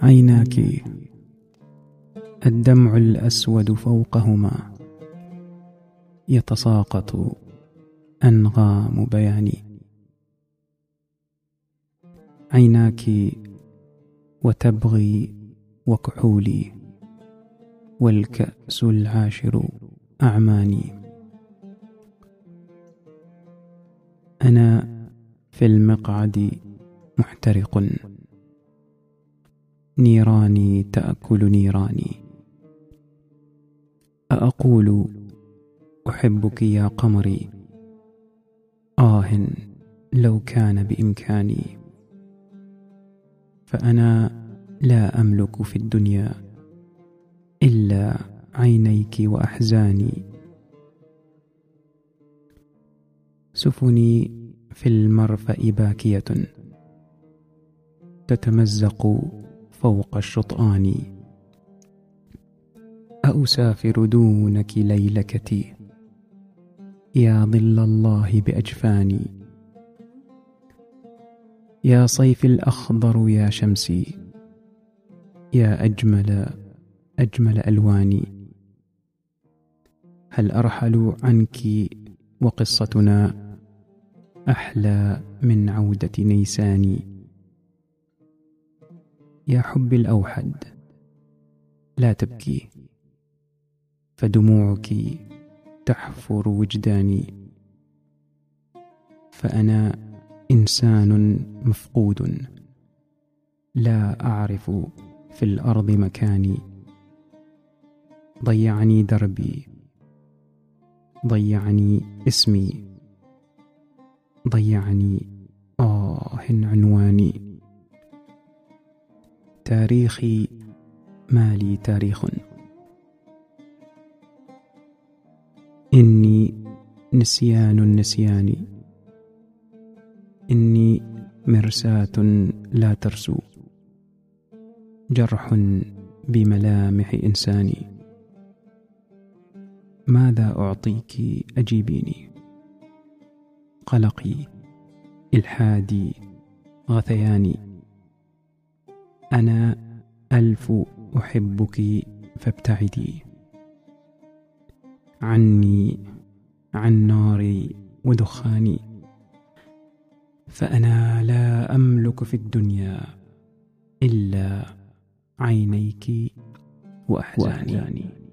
عيناك. الدمع الأسود فوقهما. يتساقط أنغام بياني. عيناك وتبغي وكحولي. والكأس العاشر أعماني. أنا في المقعد محترق. نيراني تأكل نيراني. أأقول أحبك يا قمري. آه لو كان بإمكاني. فأنا لا أملك في الدنيا إلا عينيك وأحزاني. سفني في المرفأ باكية. تتمزق فوق الشطآن. أأسافر دونك ليلكتي. يا ظل الله بأجفاني. يا صيف الأخضر يا شمسي. يا أجمل أجمل ألواني. هل أرحل عنك وقصتنا؟ أحلى من عودة نيساني. يا حب الأوحد لا تبكي فدموعك تحفر وجداني فأنا إنسان مفقود لا أعرف في الأرض مكاني. ضيعني دربي ضيعني اسمي ضيعني آه عنواني. تاريخي ما لي تاريخ. إني نسيان النسيان. إني مرساة لا ترسو. جرح بملامح إنساني ماذا أعطيك أجيبيني؟ قلقي إلحادي غثياني. أنا ألف أحبك فابتعدي. عني عن ناري ودخاني. فأنا لا أملك في الدنيا إلا عينيك وأحزاني.